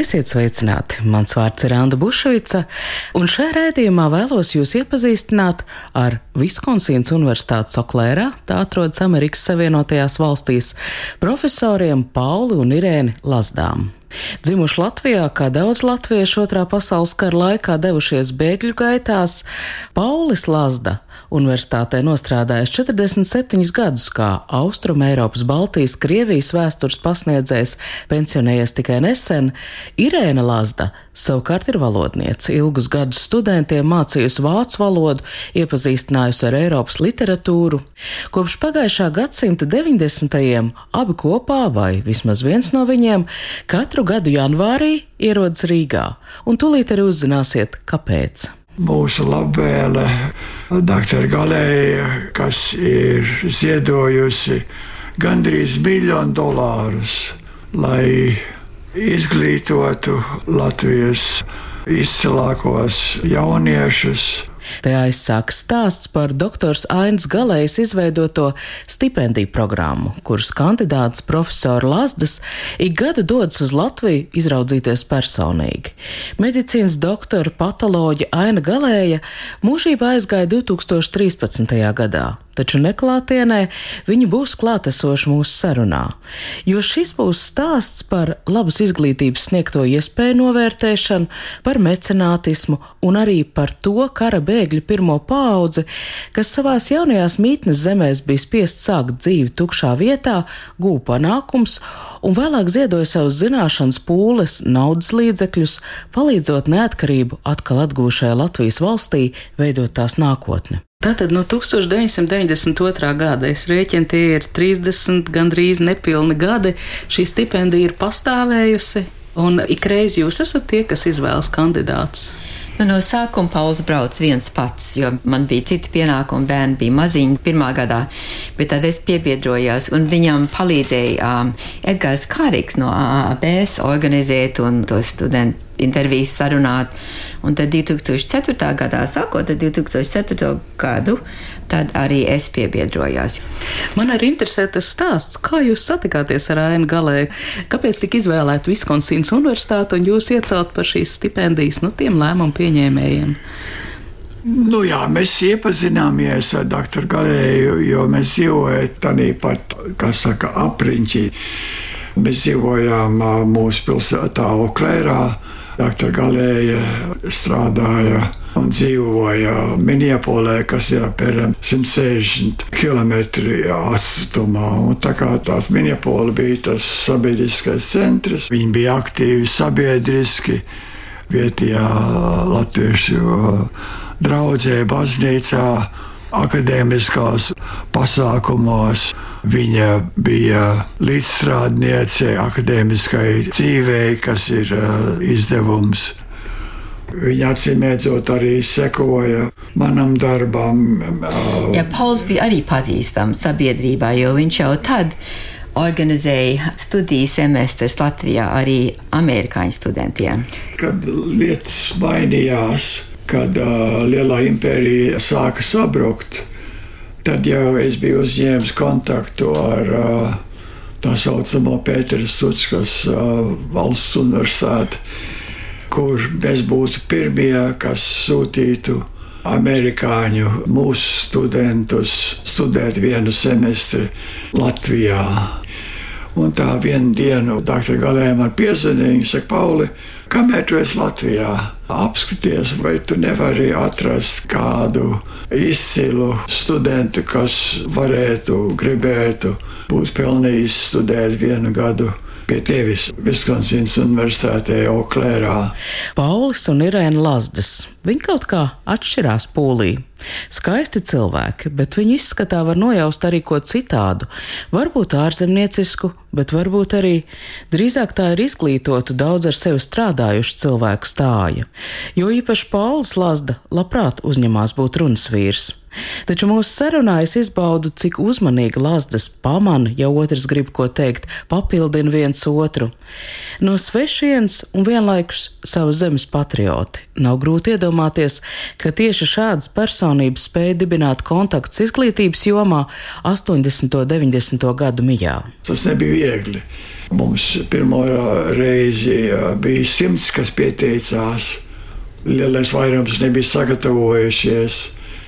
Esiet sveicināti! Mans vārds ir Anna Bušvica, un šajā rēdījumā vēlos jūs iepazīstināt ar Viskonsīnas Universitātes Oklērā, tā atrodas Amerikas Savienotajās valstīs, profesoriem Pauli un Irēni Lazdām. Dzimuši Latvijā, kā daudz latviešu otrā pasaules kara laikā devušies bēgļu gaitās, Paulis Lazda universitātē nostrādājis 47 gadus kā Austrum Eiropas, Baltijas, Krievijas vēstures pasniedzējs, pensionējies tikai nesen, Irēna Lazda savukārt ir valodniece, ilgus gadus studentiem mācījusi vācu valodu, iepazīstinājusi ar Eiropas literatūru. Kopš pagājušā gadsimta 90. abi kopā, vai vismaz viens no viņiem, katru gadu janvārī ierodas Rīgā, un tūlīt arī uzzināsiet, kāpēc. Mūsu labvēle, doktora Galēja, kas ir ziedojusi gandrīz miljonu dolārus, lai izglītotu Latvijas izcilākos jauniešus Te aizsāks stāsts par doktors Ainas Galējas izveidoto stipendiju programmu, kuras kandidāts profesora Lazdas ik gadu dodas uz Latviju izraudzīties personīgi. Medicīnas doktora patoloģa Aina Galēja mūžībā aizgāja 2013. gadā taču neklātienē viņi būs klātesoši mūsu sarunā, jo šis būs stāsts par labas izglītības sniegto iespēju novērtēšanu, par mecenātismu un arī par to kara bēgļu pirmo paudzi, kas savās jaunajās mītnes zemēs bija spiest sākt dzīvi tukšā vietā, gūp panākums un vēlāk ziedoja savus zināšanas pūles, naudas līdzekļus, palīdzot neatkarību atkal atgūšajai Latvijas valstī veidot tās nākotni. Tātad no 1992. gada es rēķinu, tie ir 30, gandrīz nepilni gadi. Šī stipendija ir pastāvējusi, un ikreiz jūs esat tie, kas izvēlas kandidātus. Nu, no sākuma Pauls brauc viens pats, jo man bija citi pienākumi, bērni bija maziņi pirmā gadā, bet tad es piebiedrojos, un viņam palīdzēja um, Edgars Kārīgs no AABS organizēt un to studentu intervijas sarunāt. Un tad 2004. gadā, sākot ar 2004. gadu, tad arī es piebiedrojos. Man arī interesē tas stāsts, kā jūs satikāties ar Ainu Galē, kāpēc tika izvēlēta Viskonsīnas universitāte un jūs iecelt par šīs stipendijas, nu, tiem lēmumu pieņēmējiem. Nu jā, mēs iepazināmies ar doktoru Galēju, jo mēs dzīvojam tādā pat, kā saka, apriņķī. Mēs dzīvojām mūsu pilsētā Oklērā. Dr. Galēja strādāja un dzīvoja Minneapolē, kas ir apmēram 160 km atstutumā. Un tā kā tās Minneapola bija tas sabiedriskais centrs, viņi bija aktīvi sabiedriski vietējā latviešu draudzē, baznīcā, akadēmiskās pasākumos. Viņa bija līdzstrādniece akadēmiskai dzīvei, kas ir uh, izdevums. Viņa atsimēdzot arī sekoja manam darbam. Ja Pauls bija arī pazīstams sabiedrībā, jo viņš jau tad organizēja studiju semestrus Latvijā arī amerikāņu studentiem. Kad lietas mainījās, kad uh, lielā impērija sāka sabrukt, Tad jau es biju uzņēmis kontaktu ar uh, tā saucamo Pēters Cutskas uh, valsts universitāti, kur mēs būtu pirmie, kas sūtītu amerikāņu mūsu studentus studēt vienu semestri Latvijā. Un tā vienu dienu doktora Galēna man piezvanīja. Viņa saka, Pauli, kamēr tu esi Latvijā, apskaties, vai tu nevari atrast kādu izcilu studentu, kas varētu, gribētu būt pelnījis studēt vienu gadu pie tevis Viskonsīnas Universitātē, Oklērā. Paulis un Irēna Lazdas. Viņi kaut kā atšķirās pūlī. Skaisti cilvēki, bet viņu izskatā var nojaust arī ko citādu. Varbūt ārzemniecisku, bet varbūt arī drīzāk tā ir izglītotu, daudz ar sevi strādājušu cilvēku stāja. Jo īpaši Pauls Lazda labprāt uzņemās būt runas vīrs. Taču mūsu sarunā es izbaudu, cik uzmanīgi Lazdas pamana, ja otrs grib ko teikt, papildina viens otru. No svešienes un vienlaikus savas zemes patrioti. Nav grūti iedomāties, ka tieši šādas personības spēja dibināt kontaktus izglītības jomā 80. un 90. gadu mijā. Tas nebija viegli. Mums pirmo reizi bija simts, kas pieteicās. Lielais vairums nebija sagatavojušies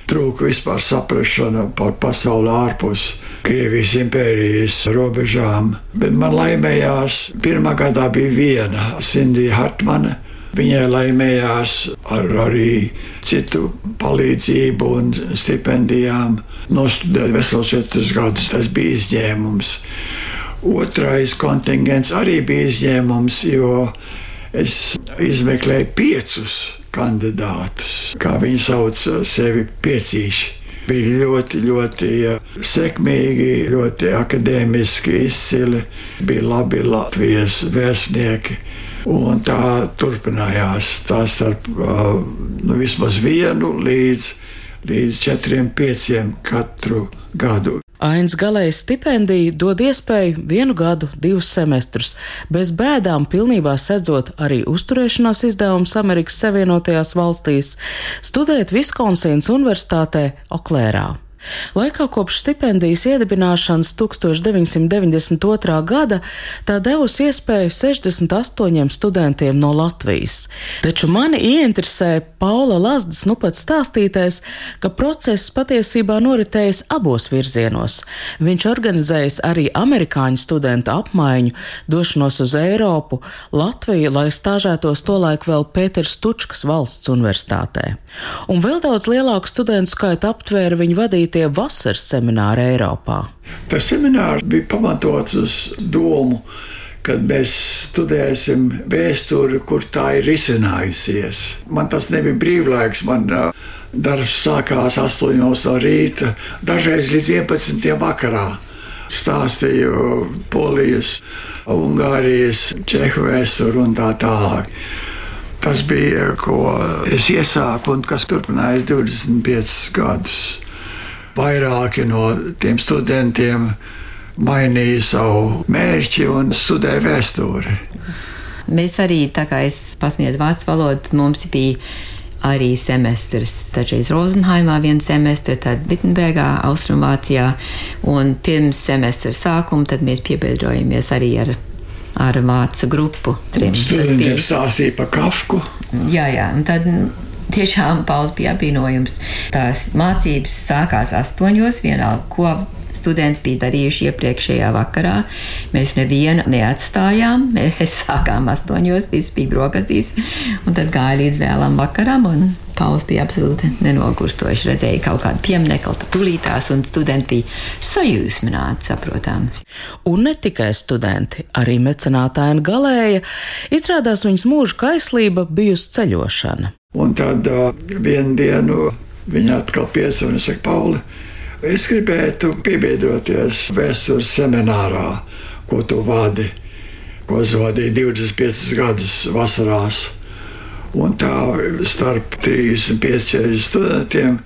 trūka vispār saprāšana par pasauli ārpus Krievijas impērijas robežām. Bet man laimējās, pirmā gadā bija viena Sindija Hartmane. Viņai laimējās ar arī citu palīdzību un stipendijām. Nostudēt veselu četrus gadus, tas bija izņēmums. Otrais kontingents arī bija izņēmums, jo es izmeklēju piecus kandidātus, kā viņi sauc sevi piecīši. Bija ļoti, ļoti sekmīgi, ļoti akadēmiski izcili, bija labi Latvijas vēstnieki. Un tā turpinājās. Tā starp nu, vismaz vienu līdz, līdz četriem, pieciem katru gadu. Ains galējas stipendija dod iespēju vienu gadu, divus semestrus, bez bēdām pilnībā sedzot arī uzturēšanās izdevumus Amerikas Savienotajās valstīs, studēt Viskonsīnas Universitātē Oklērā. Laikā kopš stipendijas iedibināšanas 1992. gada tā devusi iespēju 68 studentiem no Latvijas. Taču mani ieinteresēja Paula Lazdas nu pats stāstītais, ka process patiesībā noritējis abos virzienos. Viņš organizējis arī amerikāņu studentu apmaiņu, došanos uz Eiropu, Latviju, lai stāžētos tolaik vēl Pēters Tučkas valsts universitātē. Un vēl daudz lielāku studentu skaitu aptvēra viņa vadīt vadītie vasaras semināri Eiropā. Tas seminārs bija pamatots uz domu, kad mēs studēsim vēsturi, kur tā ir risinājusies. Man tas nebija brīvlaiks, man darbs sākās 8 no rīta, dažreiz līdz 11 vakarā. Stāstīju Polijas, Ungārijas, Čehu vēsturi un tā tālāk. Tas bija, ko es iesāku un kas turpinājās 25 gadus vairāki no tiem studentiem mainīja savu mērķi un studēja vēsturi. Mēs arī, tā kā es pasniedzu vācu valodu, mums bija arī semestris. Dažreiz Rozenhaimā viena semestra, tad Vitsenbergā, Austrumvācijā. Un pirms semestra sākuma mēs piebiedrojamies arī ar, ar vācu grupu. Trim. Tas bija stāstīja par Kafku. Jā, jā, un tad tiešām Pauls bija apbrīnojums. Tās mācības sākās astoņos, vienalga, ko studenti bija darījuši iepriekšējā vakarā. Mēs nevienu neatstājām. Mēs sākām astoņos, viss bija brokastīs, un tad gāja līdz vēlam vakaram. Pauls bija absolūti nenogurstoši. Redzēja kaut kādu pieminiektu, tūlītās, un studenti bija sajūsmināti, saprotams. Un ne tikai studenti, arī mecenātāja galēja. Izrādās viņas mūža kaislība bijusi ceļošana. Un tad uh, vienu dienu viņa atkal piesauca un saka, Pauli, es gribētu piebiedroties vēstures seminārā, ko tu vadi, ko es vadīju 25 gadus vasarās. Un tā starp 35 studentiem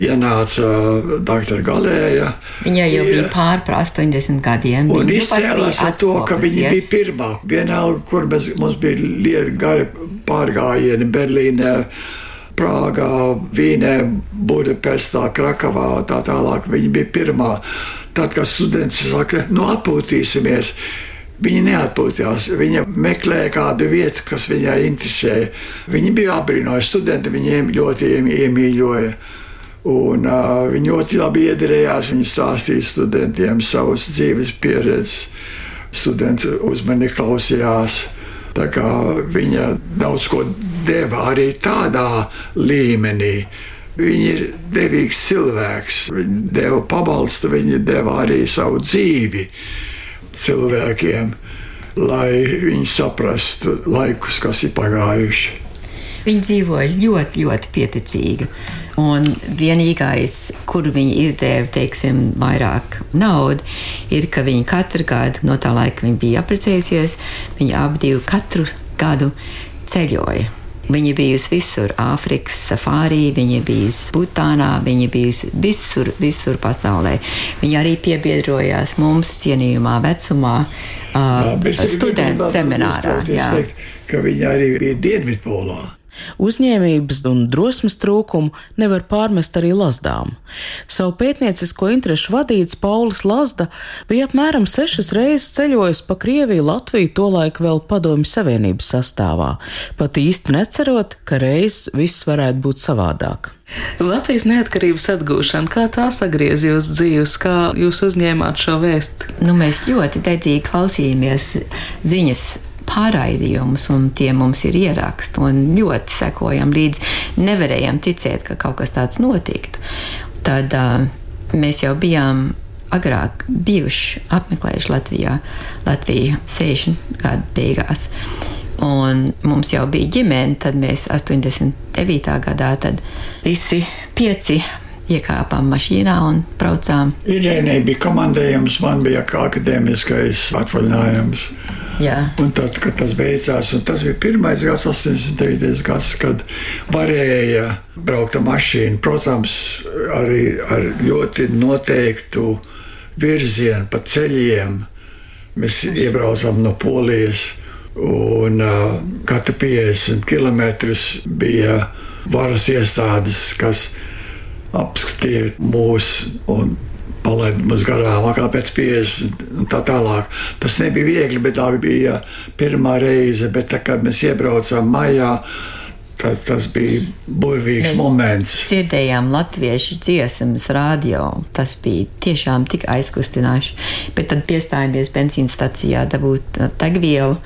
ienāca doktora Galēja. Viņai jau bija pār 80 gadiem. Un izcēlās ar to, ka viņa bija pirmā. Vienalga, kur mēs, mums bija lieli gari pārgājieni Berlīnē. Prāgā, Vīnē, Budapestā, Krakavā, tā tālāk. Viņa bija pirmā. Tad, kad students saka, nu atpūtīsimies, Viņa neatpūtījās. Viņa meklēja kādu vietu, kas viņai interesēja. Viņa bija apbrīnoja studenti, viņiem ļoti iemīļoja. Un, uh, viņi ļoti labi iedarījās. Viņi stāstīja studentiem savas dzīves pieredzes. Studenti uzmanīgi klausījās. Viņa daudz ko deva arī tādā līmenī. Viņa ir devīgs cilvēks. Viņa deva pabalstu, viņa deva arī savu dzīvi cilvēkiem, lai viņi saprastu laikus, kas ir pagājuši. Viņa dzīvoja ļoti, ļoti pieticīgi. Un vienīgais, kur viņi izdeva teiksim, vairāk naudas, ir, ka viņi katru gadu, no tā laika, kad viņi bija apprecējusies, viņi abi katru gadu ceļoja. Viņa bijusi visur, Āfrikas safārī, viņa bijusi Butānā, viņa bijusi visur, visur pasaulē. Viņa arī piebiedrojās mums cienījumā vecumā, uh, studentu seminārā. Teikt, ka viņa arī bija Dienvidpolā. Uzņēmības un drosmes trūkumu nevar pārmest arī Lazdām. Savu pētniecisko interešu vadīts Paulis Lazda bija apmēram sešas reizes ceļojis pa Krieviju, Latviju, tolaik vēl Padomju Savienības sastāvā, pat īsti necerot, ka reiz viss varētu būt savādāk. Latvijas neatkarības atgūšana, kā tā sagriez jūsu dzīves, kā jūs uzņēmāt šo vēstu? Nu, mēs ļoti dedzīgi klausījāmies ziņas pārraidījumus, un tie mums ir ieraksti. Ļoti sekojam līdzi. Nevarējām ticēt, ka kaut kas tāds notiktu. Tad uh, mēs jau bijām agrāk bijuši apmeklējuši Latvijā, Latviju 60 gadu beigās. Un mums jau bija ģimene, tad mēs 89. gadā visi pieci iekāpām mašīnā un braucām. Irēnai bija komandējums, man bija akadēmiskais atvaļinājums. Jā. Un tad, kad tas beidzās, tas bija pirmais gads, 89. gads, kad varēja braukt ar mašīnu. Protams, arī ar ļoti noteiktu virzienu pa ceļiem. Mēs iebraucām no Polijas, un uh, katru 50 km bija varas iestādes, kas apskatīja mūs un palaid mums garām, kā pēc 50 un tā tālāk. Tas nebija viegli, bet tā bija pirmā reize. Bet tā, kad mēs iebraucām maijā, tad tas bija burvīgs mēs moments. Dzirdējām latviešu dziesmas radio. Tas bija tiešām tik aizkustinoši. Bet tad piestājāmies benzīna stacijā dabūt degvielu.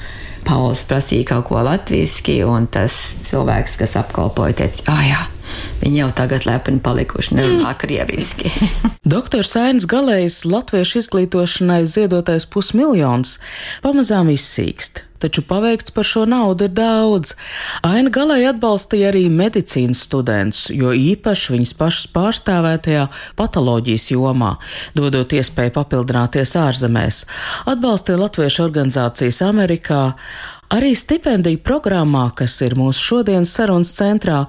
Pauls prasīja kaut ko latviešu, un tas cilvēks, kas apkalpoja, teica, ah, jā, Viņi jau tagad lepni palikuši, nerunā mm. krieviski. Doktors Ainas Galējs latviešu izglītošanai ziedotais pusmiljons pamazām izsīkst. Taču paveikts par šo naudu ir daudz. Aina Galēja atbalstīja arī medicīnas studentus, jo īpaši viņas pašas pārstāvētajā patoloģijas jomā, dodot iespēju papildināties ārzemēs. Atbalstīja latviešu organizācijas Amerikā, Arī stipendiju programmā, kas ir mūsu šodienas sarunas centrā,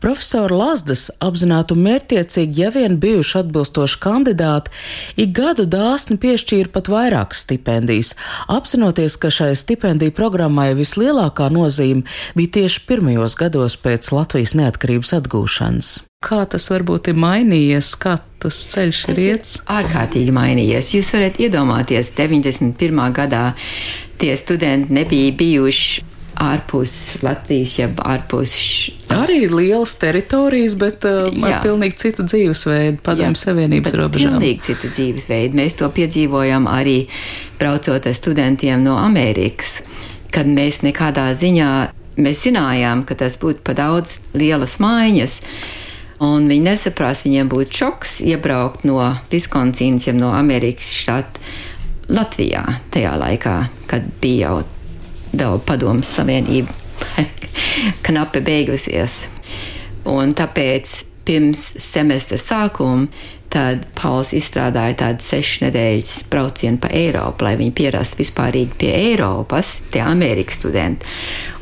profesora Lazdas apzināti un mērķiecīgi ja vien bijuši atbilstoši kandidāti, ik gadu dāsni piešķīra pat vairākas stipendijas, apzinoties, ka šai stipendiju programmai vislielākā nozīme bija tieši pirmajos gados pēc Latvijas neatkarības atgūšanas. Kā tas varbūt ir mainījies, kā tas ceļš ir iets? Ārkārtīgi mainījies. Jūs varat iedomāties, 91. gadā tie studenti nebija bijuši ārpus Latvijas, jeb ārpus. Arī ir lielas teritorijas, bet uh, ar pilnīgi citu dzīvesveidu, padomju Savienības robežām. Pilnīgi citu dzīvesveidu. Mēs to piedzīvojam arī braucot ar studentiem no Amerikas, kad mēs nekādā ziņā, mēs zinājām, ka tas būtu pa daudz lielas maiņas. Un viņi nesaprast, viņiem būtu šoks iebraukt no Viskonsīnas, jeb no Amerikas štata Latvijā tajā laikā, kad bija jau vēl padomus savienība knapi beigusies. Un tāpēc pirms semestra sākuma tad Pauls izstrādāja tādu sešu nedēļas braucienu pa Eiropu, lai viņi pierastu vispārīgi pie Eiropas, tie Amerikas studenti.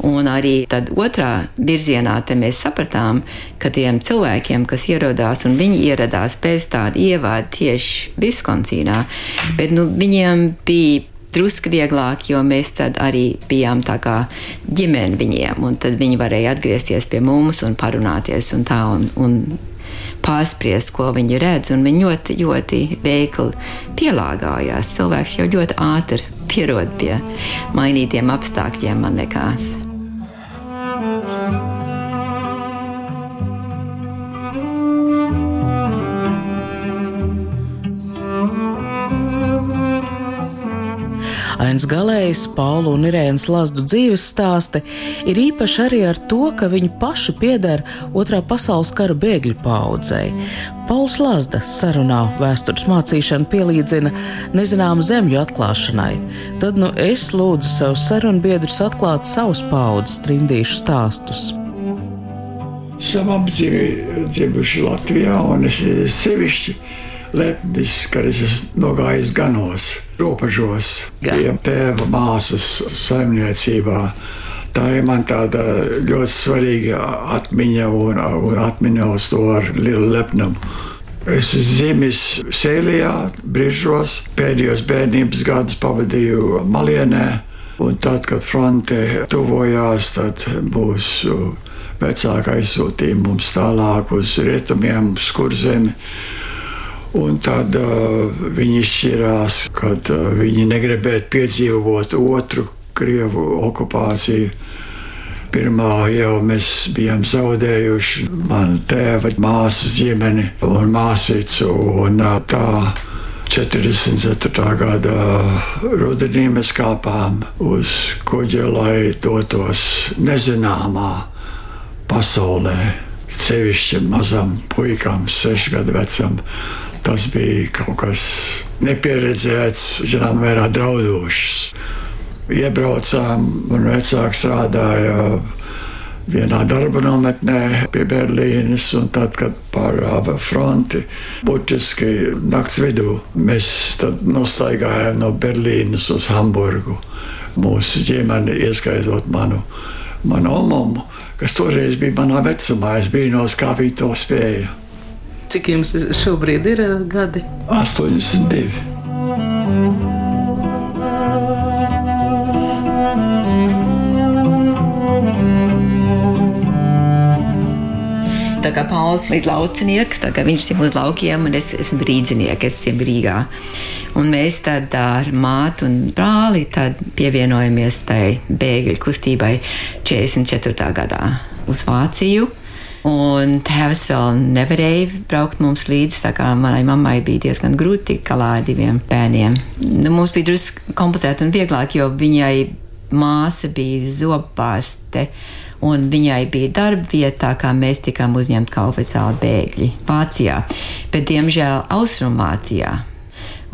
Un arī tad otrā virzienā mēs sapratām, ka tiem cilvēkiem, kas ierodās, un viņi ieradās pēc tāda ievāda tieši Viskonsīnā, bet nu, viņiem bija drusku vieglāk, jo mēs tad arī bijām tā kā ģimene viņiem, un tad viņi varēja atgriezties pie mums un parunāties un tā. Un, un pārspriest, ko viņi redz, viņi ļoti, ļoti veikli pielāgājās. Cilvēks jau ļoti ātri pierod pie mainītiem apstākļiem, man liekas. Ains Galējs, Paula un Irēnas Lazdu dzīves stāsti ir īpaši arī ar to, ka viņi paši pieder otrā pasaules kara bēgļu paudzei. Pauls Lazda sarunā vēstures mācīšanu pielīdzina nezināmu zemju atklāšanai. Tad nu es lūdzu savus sarunbiedrus atklāt savus paudzes trimdīšu stāstus. Esam dzimuši Latvijā, un es sevišķi lepnis, ka es nogājis ganos robežos, pie tēva māsas saimniecībā. Tā ir man tāda ļoti svarīga atmiņa un, un atmiņos to ar lielu lepnumu. Es dzimis Sēlijā, Brīžos, pēdējos bērnības gadus pavadīju Malienē. Un tad, kad fronte tuvojās, tad mūsu vecāka aizsūtīja mums tālāk uz rietumiem, uz kurzemi. Un tad uh, viņi izšķirās, kad uh, viņi negribēja piedzīvot otru Krievu okupāciju. Pirmā jau mēs bijām zaudējuši manu tēva, māsas ģimeni un māsīcu. Un uh, tā 44. gada rudenī mēs kāpām uz kuģa, lai dotos nezināmā pasaulē. Sevišķi mazam puikam, sešu gadu vecam, Tas bija kaut kas nepieredzēts, zinām, mērā draudošs. Iebraucām, un vecāks strādāja vienā darba nometnē pie Berlīnes, un tad, kad pārāva fronti, būtiski nakts vidū, mēs nostaigājām no Berlīnes uz Hamburgu. Mūsu ģimene, ieskaitot manu, manu omumu, kas toreiz bija manā vecumā, es brīnos, kā viņi to spēja. Cik jums šobrīd ir eh, gadi? 82. Tā kā Pauls ir kā viņš ir uz laukiem, un es esmu brīdzinieks, es esmu Rīgā. Un mēs tad ar mātu un brāli pievienojamies tai bēgļu kustībai 44. gadā uz Vāciju. Un tēvs vēl nevarēja braukt mums līdzi, tā kā manai mammai bija diezgan grūti tikt galā ar diviem bērniem. Nu, mums bija drusku komplicēti un vieglāk, jo viņai māsa bija zobārste. Un viņai bija darba vieta, kā mēs tikām uzņemti kā oficiāli bēgļi Vācijā, bet diemžēl Austrumvācijā.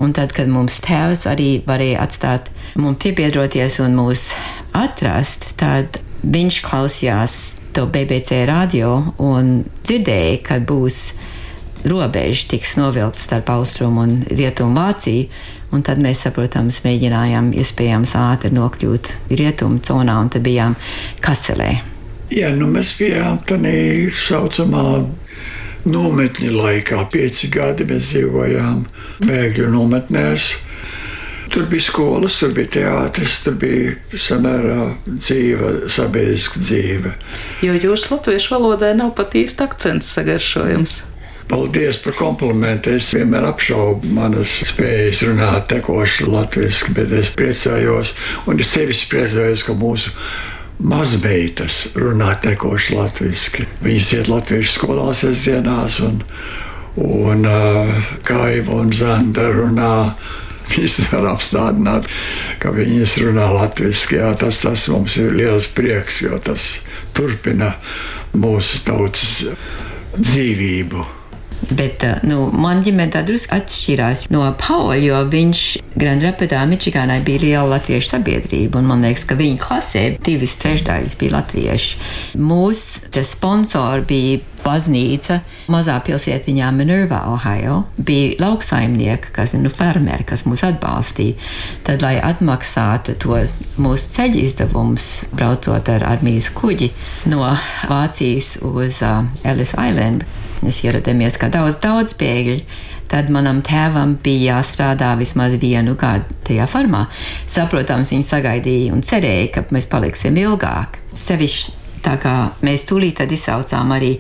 Un tad, kad mums tēvs arī varēja atstāt mums piebiedroties un mūs atrast, tad viņš klausījās to BBC radio un dzirdēju, ka būs robeža tiks novilkta starp austrumu un rietumu Vāciju. Un tad mēs, protams, mēģinājām iespējams ātri nokļūt rietumu zonā, un tad bijām Kaselē. Jā, nu mēs bijām tādā saucamā nometņa laikā. Pieci gadi mēs dzīvojām bēgļu nometnēs. Tur bija skolas, tur bija teātris, tur bija samērā dzīva, sabiedriska dzīve. Jo jūsu latviešu valodai nav pat īsti akcents sagaršojums. Paldies par komplimentu. Es vienmēr apšaubu manas spējas runāt tekoši latviešu, bet es priecājos, un es sevišķi priecājos, ka mūsu mazmeitas runā tekoši latviešu. Viņas iet latviešu skolās sestdienās, un, un uh, Kaiva un Zanda runā Viņas nevar apstādināt, ka viņas runā latviešu. Tas, tas mums ir liels prieks, jo tas turpina mūsu tautas dzīvību. Bet nu, man ģimene drusku atšķirās no Paula, jo viņš Grand Rapidā, Mičigānā bija liela latviešu sabiedrība. Man liekas, ka viņa klasē divas trešdaļas bija latvieši. Mūsu sponsori bija baznīca mazā pilsētiņā Minerva, Ohio. Bija lauksaimnieki, kas nu, fermeri, kas mūs atbalstīja. Tad, lai atmaksātu to mūsu ceļu izdevumus, braucot ar armijas kuģi no Vācijas uz uh, Ellis Island mēs ieradāmies kā daudz, daudz bēgļu. Tad manam tēvam bija jāstrādā vismaz vienu gadu tajā formā. Saprotams, viņi sagaidīja un cerēja, ka mēs paliksim ilgāk. Sevišķi tā kā mēs tūlīt izsaucām arī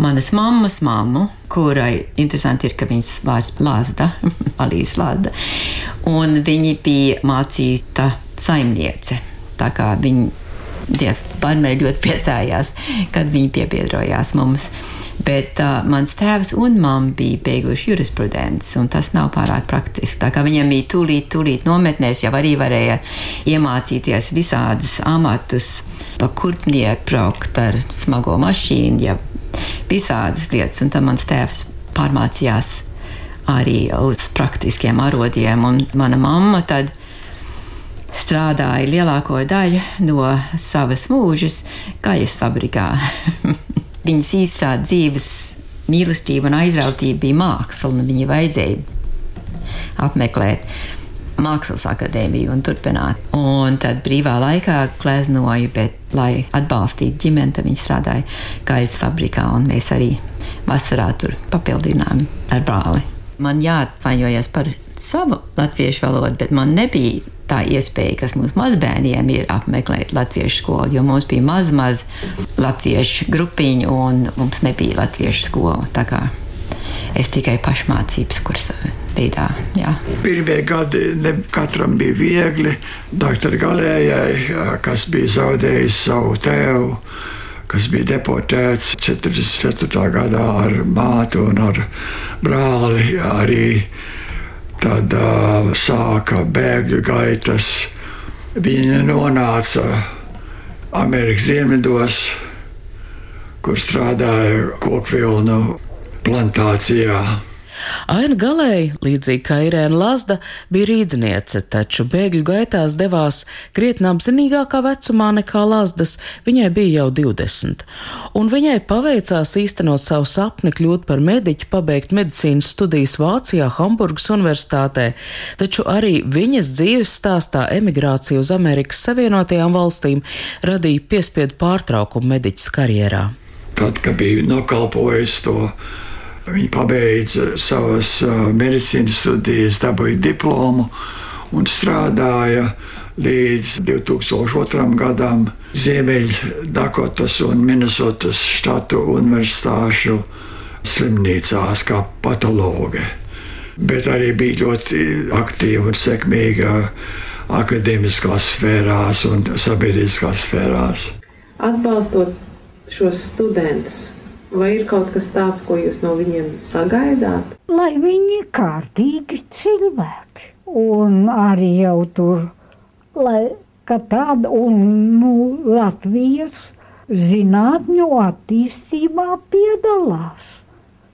manas mammas mammu, kurai interesanti ir, ka viņas vārds Lāzda, Alīs Lāzda, un viņa bija mācīta saimniece. Tā kā viņi, tie barmeri ļoti priecājās, kad viņi piebiedrojās mums. Bet uh, mans tēvs un mamma bija beiguši jurisprudenci, un tas nav pārāk praktiski. Tā kā viņam bija tūlīt, tūlīt nometnēs, jau arī varēja iemācīties visādas amatus, pa kurpnieku braukt ar smago mašīnu, ja visādas lietas, un tad mans tēvs pārmācījās arī uz praktiskiem arodiem, un mana mamma tad strādāja lielāko daļu no savas mūžas gaļas fabrikā. viņas īsā dzīves mīlestība un aizrautība bija māksla, un viņa vajadzēja apmeklēt. Mākslas akadēmiju un turpināt. Un tad brīvā laikā gleznoju, bet, lai atbalstītu ģimeni, tad viņi strādāja gaļas fabrikā, un mēs arī vasarā tur papildinājām ar brāli. Man jāatvainojas par savu latviešu valodu, bet man nebija tā iespēja, kas mums mazbērniem ir apmeklēt latviešu skolu, jo mums bija maz, maz latviešu grupiņu un mums nebija latviešu skola. Tā kā es tikai pašmācības kursa veidā. Jā. Pirmie gadi ne katram bija viegli. Doktora Galējai, kas bija zaudējis savu tēvu, kas bija deportēts 44. gadā ar mātu un ar brāli arī Tad uh, sāka bēgļu gaitas. Viņa nonāca Amerikas dienvidos, kur strādāja kokvilnu plantācijā. Aina Galēja, līdzīgi kā Irēna Lazda, bija rīdzniece, taču bēgļu gaitās devās krietni apzinīgākā vecumā nekā Lazdas, viņai bija jau 20, un viņai paveicās īstenot savu sapni kļūt par mediķu, pabeigt medicīnas studijas Vācijā, Hamburgas universitātē, taču arī viņas dzīves stāstā emigrācija uz Amerikas Savienotajām valstīm radīja piespiedu pārtraukumu mediķis karjerā. Tad, kad bija nokalpojis to Viņa pabeidza savas medicīnas studijas, dabūja diplomu un strādāja līdz 2002. gadam Ziemeļdakotas un Minnesotas štatu universitāšu slimnīcās kā patologe. Bet arī bija ļoti aktīva un sekmīga akadēmiskās sfērās un sabiedriskās sfērās. Atbalstot šos studentus, Vai ir kaut kas tāds, ko jūs no viņiem sagaidāt? Lai viņi ir kārtīgi cilvēki. Un arī jau tur, lai tāda un nu, Latvijas zinātņu attīstībā piedalās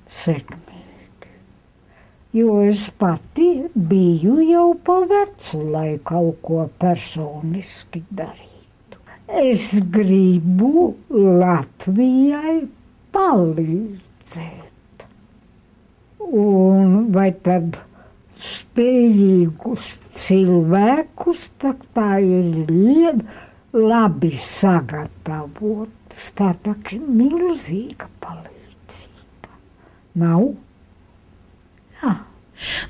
sekmīgi. Jo es pati biju jau pa vecu, lai kaut ko personiski darītu. Es gribu Latvijai palīdzēt. Un vai tad spējīgus cilvēkus, tā, tā ir lieta, labi sagatavot. Tā ir milzīga palīdzība. Nav? Jā.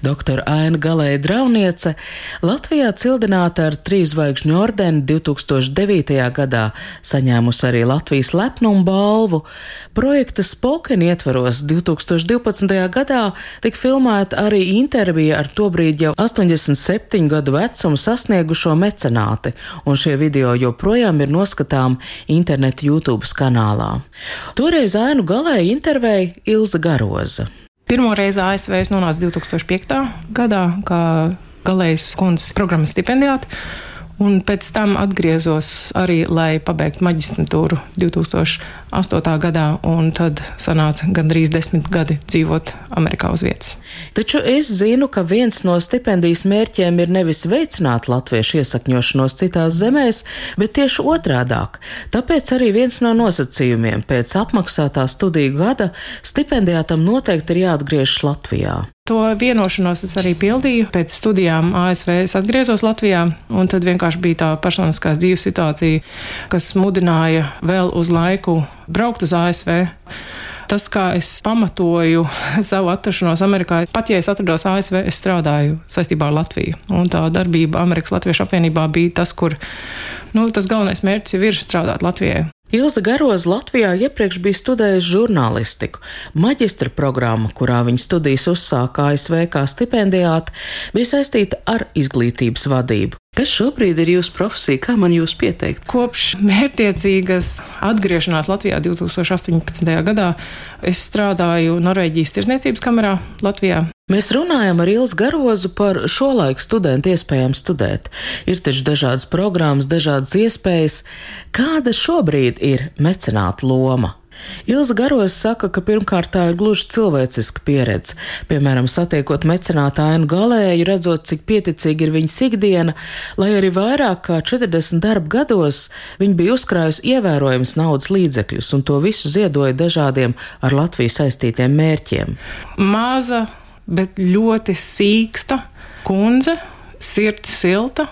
Doktora Aina Galēja Drauniece Latvijā cildināta ar trīzvaigžņu ordeni 2009. gadā, saņēmusi arī Latvijas lepnumu balvu. Projekta Spoken ietvaros 2012. gadā tika filmēta arī intervija ar tobrīd jau 87 gadu vecumu sasniegušo mecenāti, un šie video joprojām ir noskatām internetu YouTube kanālā. Toreiz Ainu Galēja intervēja Ilza Garoza. Pirmo reizi ASV es nonācu 2005. gadā, kā galējas kundzes programmas stipendijāte. Un pēc tam atgriezos arī, lai pabeigtu maģistrantūru 2008. gadā, un tad sanāca gandrīz desmit gadi dzīvot Amerikā uz vietas. Taču es zinu, ka viens no stipendijas mērķiem ir nevis veicināt latviešu iesakņošanos citās zemēs, bet tieši otrādāk. Tāpēc arī viens no nosacījumiem pēc apmaksātā studiju gada stipendijātam noteikti ir jāatgriežas Latvijā. To vienošanos es arī pildīju. Pēc studijām ASV es atgriezos Latvijā, un tad vienkārši bija tā personiskās dzīves situācija, kas mudināja vēl uz laiku braukt uz ASV tas, kā es pamatoju savu atrašanos Amerikā, pat ja es atrados ASV, es strādāju saistībā ar Latviju. Un tā darbība Amerikas Latviešu apvienībā bija tas, kur nu, tas galvenais mērķis ir strādāt Latvijai. Ilza Garoza Latvijā iepriekš bija studējusi žurnālistiku. Maģistra programma, kurā viņa studijas uzsāka ASV kā stipendijāte, bija saistīta ar izglītības vadību. Kas šobrīd ir jūsu profesija? Kā man jūs pieteikt? Kopš mērķtiecīgas atgriešanās Latvijā 2018. gadā es strādāju Norvēģijas tirzniecības kamerā Latvijā. Mēs runājam ar Ilzu Garozu par šo laiku studentu iespējām studēt. Ir taču dažādas programmas, dažādas iespējas. Kāda šobrīd ir mecenāta loma? Ilza Garos saka, ka pirmkārt tā ir gluži cilvēciska pieredze. Piemēram, satiekot mecenātu ainu galēju, redzot, cik pieticīgi ir viņas ikdiena, lai arī vairāk kā 40 darba gados viņa bija uzkrājusi ievērojams naudas līdzekļus un to visu ziedoja dažādiem ar Latviju saistītiem mērķiem. Maza, bet ļoti sīksta kundze sirds silta.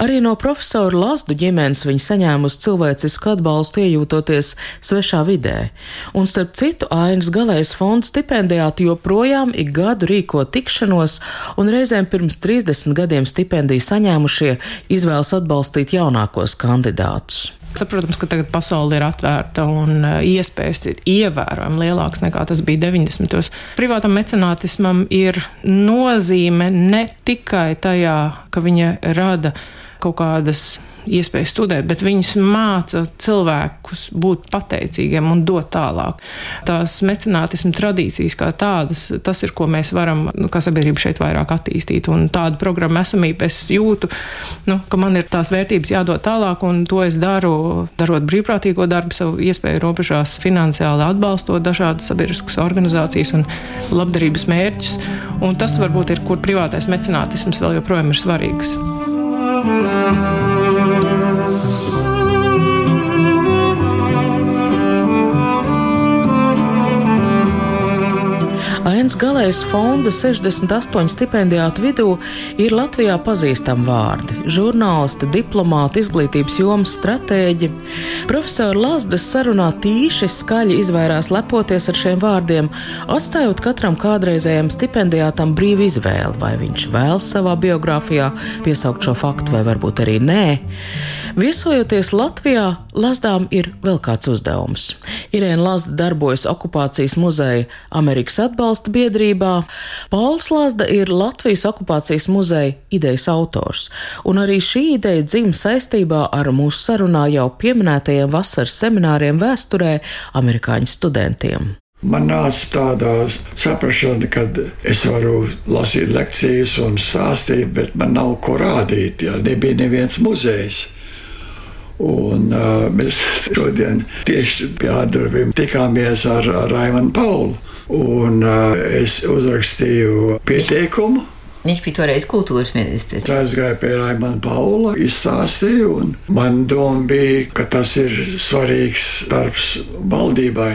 Arī no profesora Lazdu ģimenes viņa saņēmusi cilvēcisku atbalstu, iejūtoties svešā vidē. Un, starp citu, Ainas galējas fonda stipendijāti joprojām ik gadu rīko tikšanos, un reizēm pirms 30 gadiem stipendiju saņēmušie izvēlas atbalstīt jaunākos kandidātus. Saprotams, ka tagad pasaule ir atvērta un e, iespējas ir ievērojami lielākas nekā tas bija 90. gados. Privātam mecenātismam ir nozīme ne tikai tajā, ka viņa rada kaut kādas iespēju studēt, bet viņas māca cilvēkus būt pateicīgiem un dot tālāk. Tās mecenātismu tradīcijas kā tādas, tas ir, ko mēs varam, nu, kā sabiedrība šeit vairāk attīstīt. Un tādu programmu esamību es jūtu, nu, ka man ir tās vērtības jādod tālāk, un to es daru, darot brīvprātīgo darbu, savu iespēju robežās, finansiāli atbalstot dažādas sabiedriskas organizācijas un labdarības mērķus. Un tas varbūt ir, kur privātais mecenātisms vēl joprojām ir svarīgs. Ainas Galējas fonda 68 stipendijātu vidū ir Latvijā pazīstami vārdi - žurnālisti, diplomāti, izglītības jomas stratēģi. Profesora Lazdas sarunā tīši skaļi izvairās lepoties ar šiem vārdiem, atstājot katram kādreizējam stipendijātam brīvu izvēli, vai viņš vēlas savā biogrāfijā piesaukt šo faktu, vai varbūt arī nē. Viesojoties Latvijā, Lazdām ir vēl kāds uzdevums. Irēna Lazda darbojas okupācijas muzeja Amerikas atbalsta biedrībā. Pauls Lazda ir Latvijas okupācijas muzeja idejas autors, un arī šī ideja dzimta saistībā ar mūsu sarunā jau pieminētajiem vasaras semināriem vēsturē amerikāņu studentiem. Man nāca tāda saprāšana, ka es varu lasīt lekcijas un stāstīt, bet man nav ko rādīt. Ja nebija neviens muzejs. Un, uh, mēs šodien tieši pie ārdurvīm tikāmies ar, ar Raimanu Paulu. Un, uh, es uzrakstīju pieteikumu. Viņš bija toreiz kultūras ministrs. Es aizgāju pie Raimana Paula, izstāstīju, un man doma bija, ka tas ir svarīgs darbs valdībai.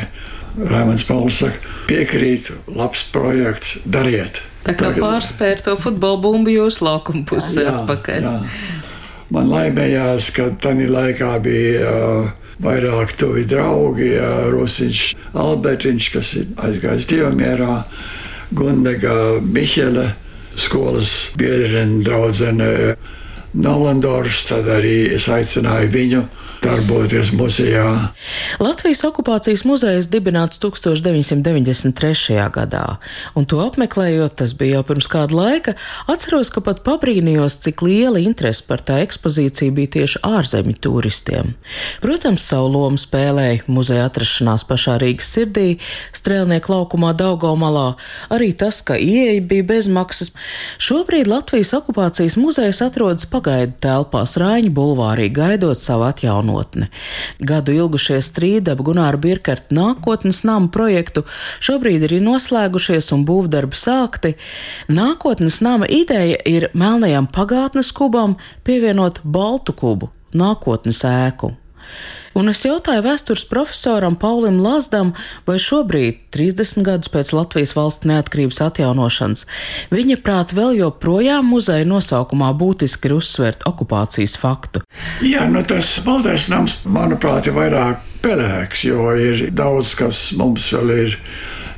Raimans Pauls saka, piekrīt, labs projekts, dariet. Tā kā pārspēr to futbola bumbu jūsu laukuma pusē atpakaļ. Jā. Man laimējās, ka tajā laikā bija vairāk tuvi draugi. Rusiņš, Albertiņš, kas ir aizgājis dievmierā, Gundega, Mihele, skolas biedrene, draudzene Nolandors. Tad arī es aicināju viņu darboties muzejā. Latvijas okupācijas muzejs dibināts 1993. gadā, un to apmeklējot, tas bija jau pirms kāda laika, atceros, ka pat pabrīnījos, cik liela interese par tā ekspozīciju bija tieši ārzemju turistiem. Protams, savu lomu spēlēja muzeja atrašanās pašā Rīgas sirdī, strēlnieku laukumā Daugaumalā, arī tas, ka ieeja bija bezmaksas. Šobrīd Latvijas okupācijas muzejs atrodas pagaidu telpās Rāņu bulvārī, gaidot savu atjaunojumu nākotne. Gadu ilgušie strīdi ap Gunāru Birkartu nākotnes namu projektu šobrīd ir noslēgušies un būvdarbi sākti. Nākotnes nama ideja ir melnajam pagātnes kubam pievienot baltu kubu, nākotnes ēku un es jautāju vēstures profesoram Paulim Lazdam, vai šobrīd, 30 gadus pēc Latvijas valsts neatkarības atjaunošanas, viņa prāt vēl joprojām muzeja nosaukumā būtiski ir uzsvērt okupācijas faktu. Jā, nu tas Baltais nams, manuprāt, ir vairāk pelēks, jo ir daudz, kas mums vēl ir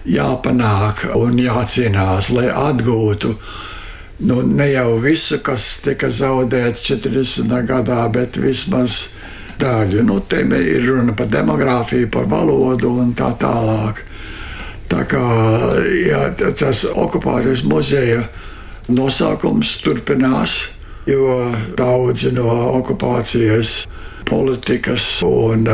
jāpanāk un jācīnās, lai atgūtu nu, ne jau visu, kas tika zaudēts 40. gadā, bet vismaz daļu. Nu, te ir runa par demogrāfiju, par valodu un tā tālāk. Tā kā jā, tas okupācijas muzeja nosaukums turpinās, jo daudzi no okupācijas politikas un,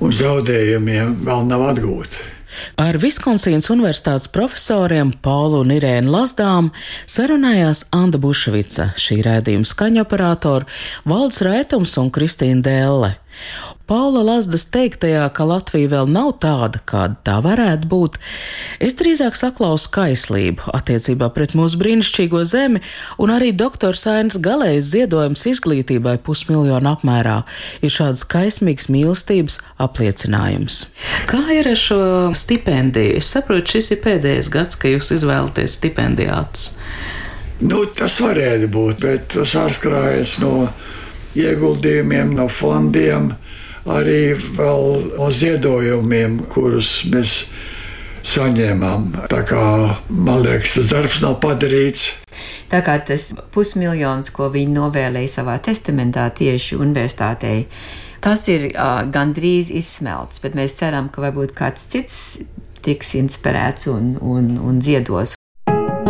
un zaudējumiem vēl nav atgūti. Ar Viskonsīnas universitātes profesoriem Paulu un Irēnu Lazdām sarunājās Anda Bušvica, šī rēdījuma skaņoperātora, Valds Raitums un Kristīna Dēlle. Paula Lazdas teiktajā, ka Latvija vēl nav tāda, kāda tā varētu būt, es drīzāk saklausu kaislību attiecībā pret mūsu brīnišķīgo zemi, un arī doktors Ainas galējs ziedojums izglītībai pusmiljonu apmērā ir šāds kaismīgs mīlestības apliecinājums. Kā ir ar šo stipendiju? Es saprotu, šis ir pēdējais gads, ka jūs izvēlaties stipendijātus. Nu, tas varētu būt, bet tas atkarīgs no ieguldījumiem, no fondiem, arī no ziedojumiem, kurus mēs saņēmām. Tā kā man liekas, tas darbs nav padarīts. Tā kā tas pusmiljons, ko viņi novēlēja savā testamentā tieši universitātei, tas ir uh, gandrīz izsmelts, bet mēs ceram, ka varbūt kāds cits tiks inspirēts un, un, un ziedos.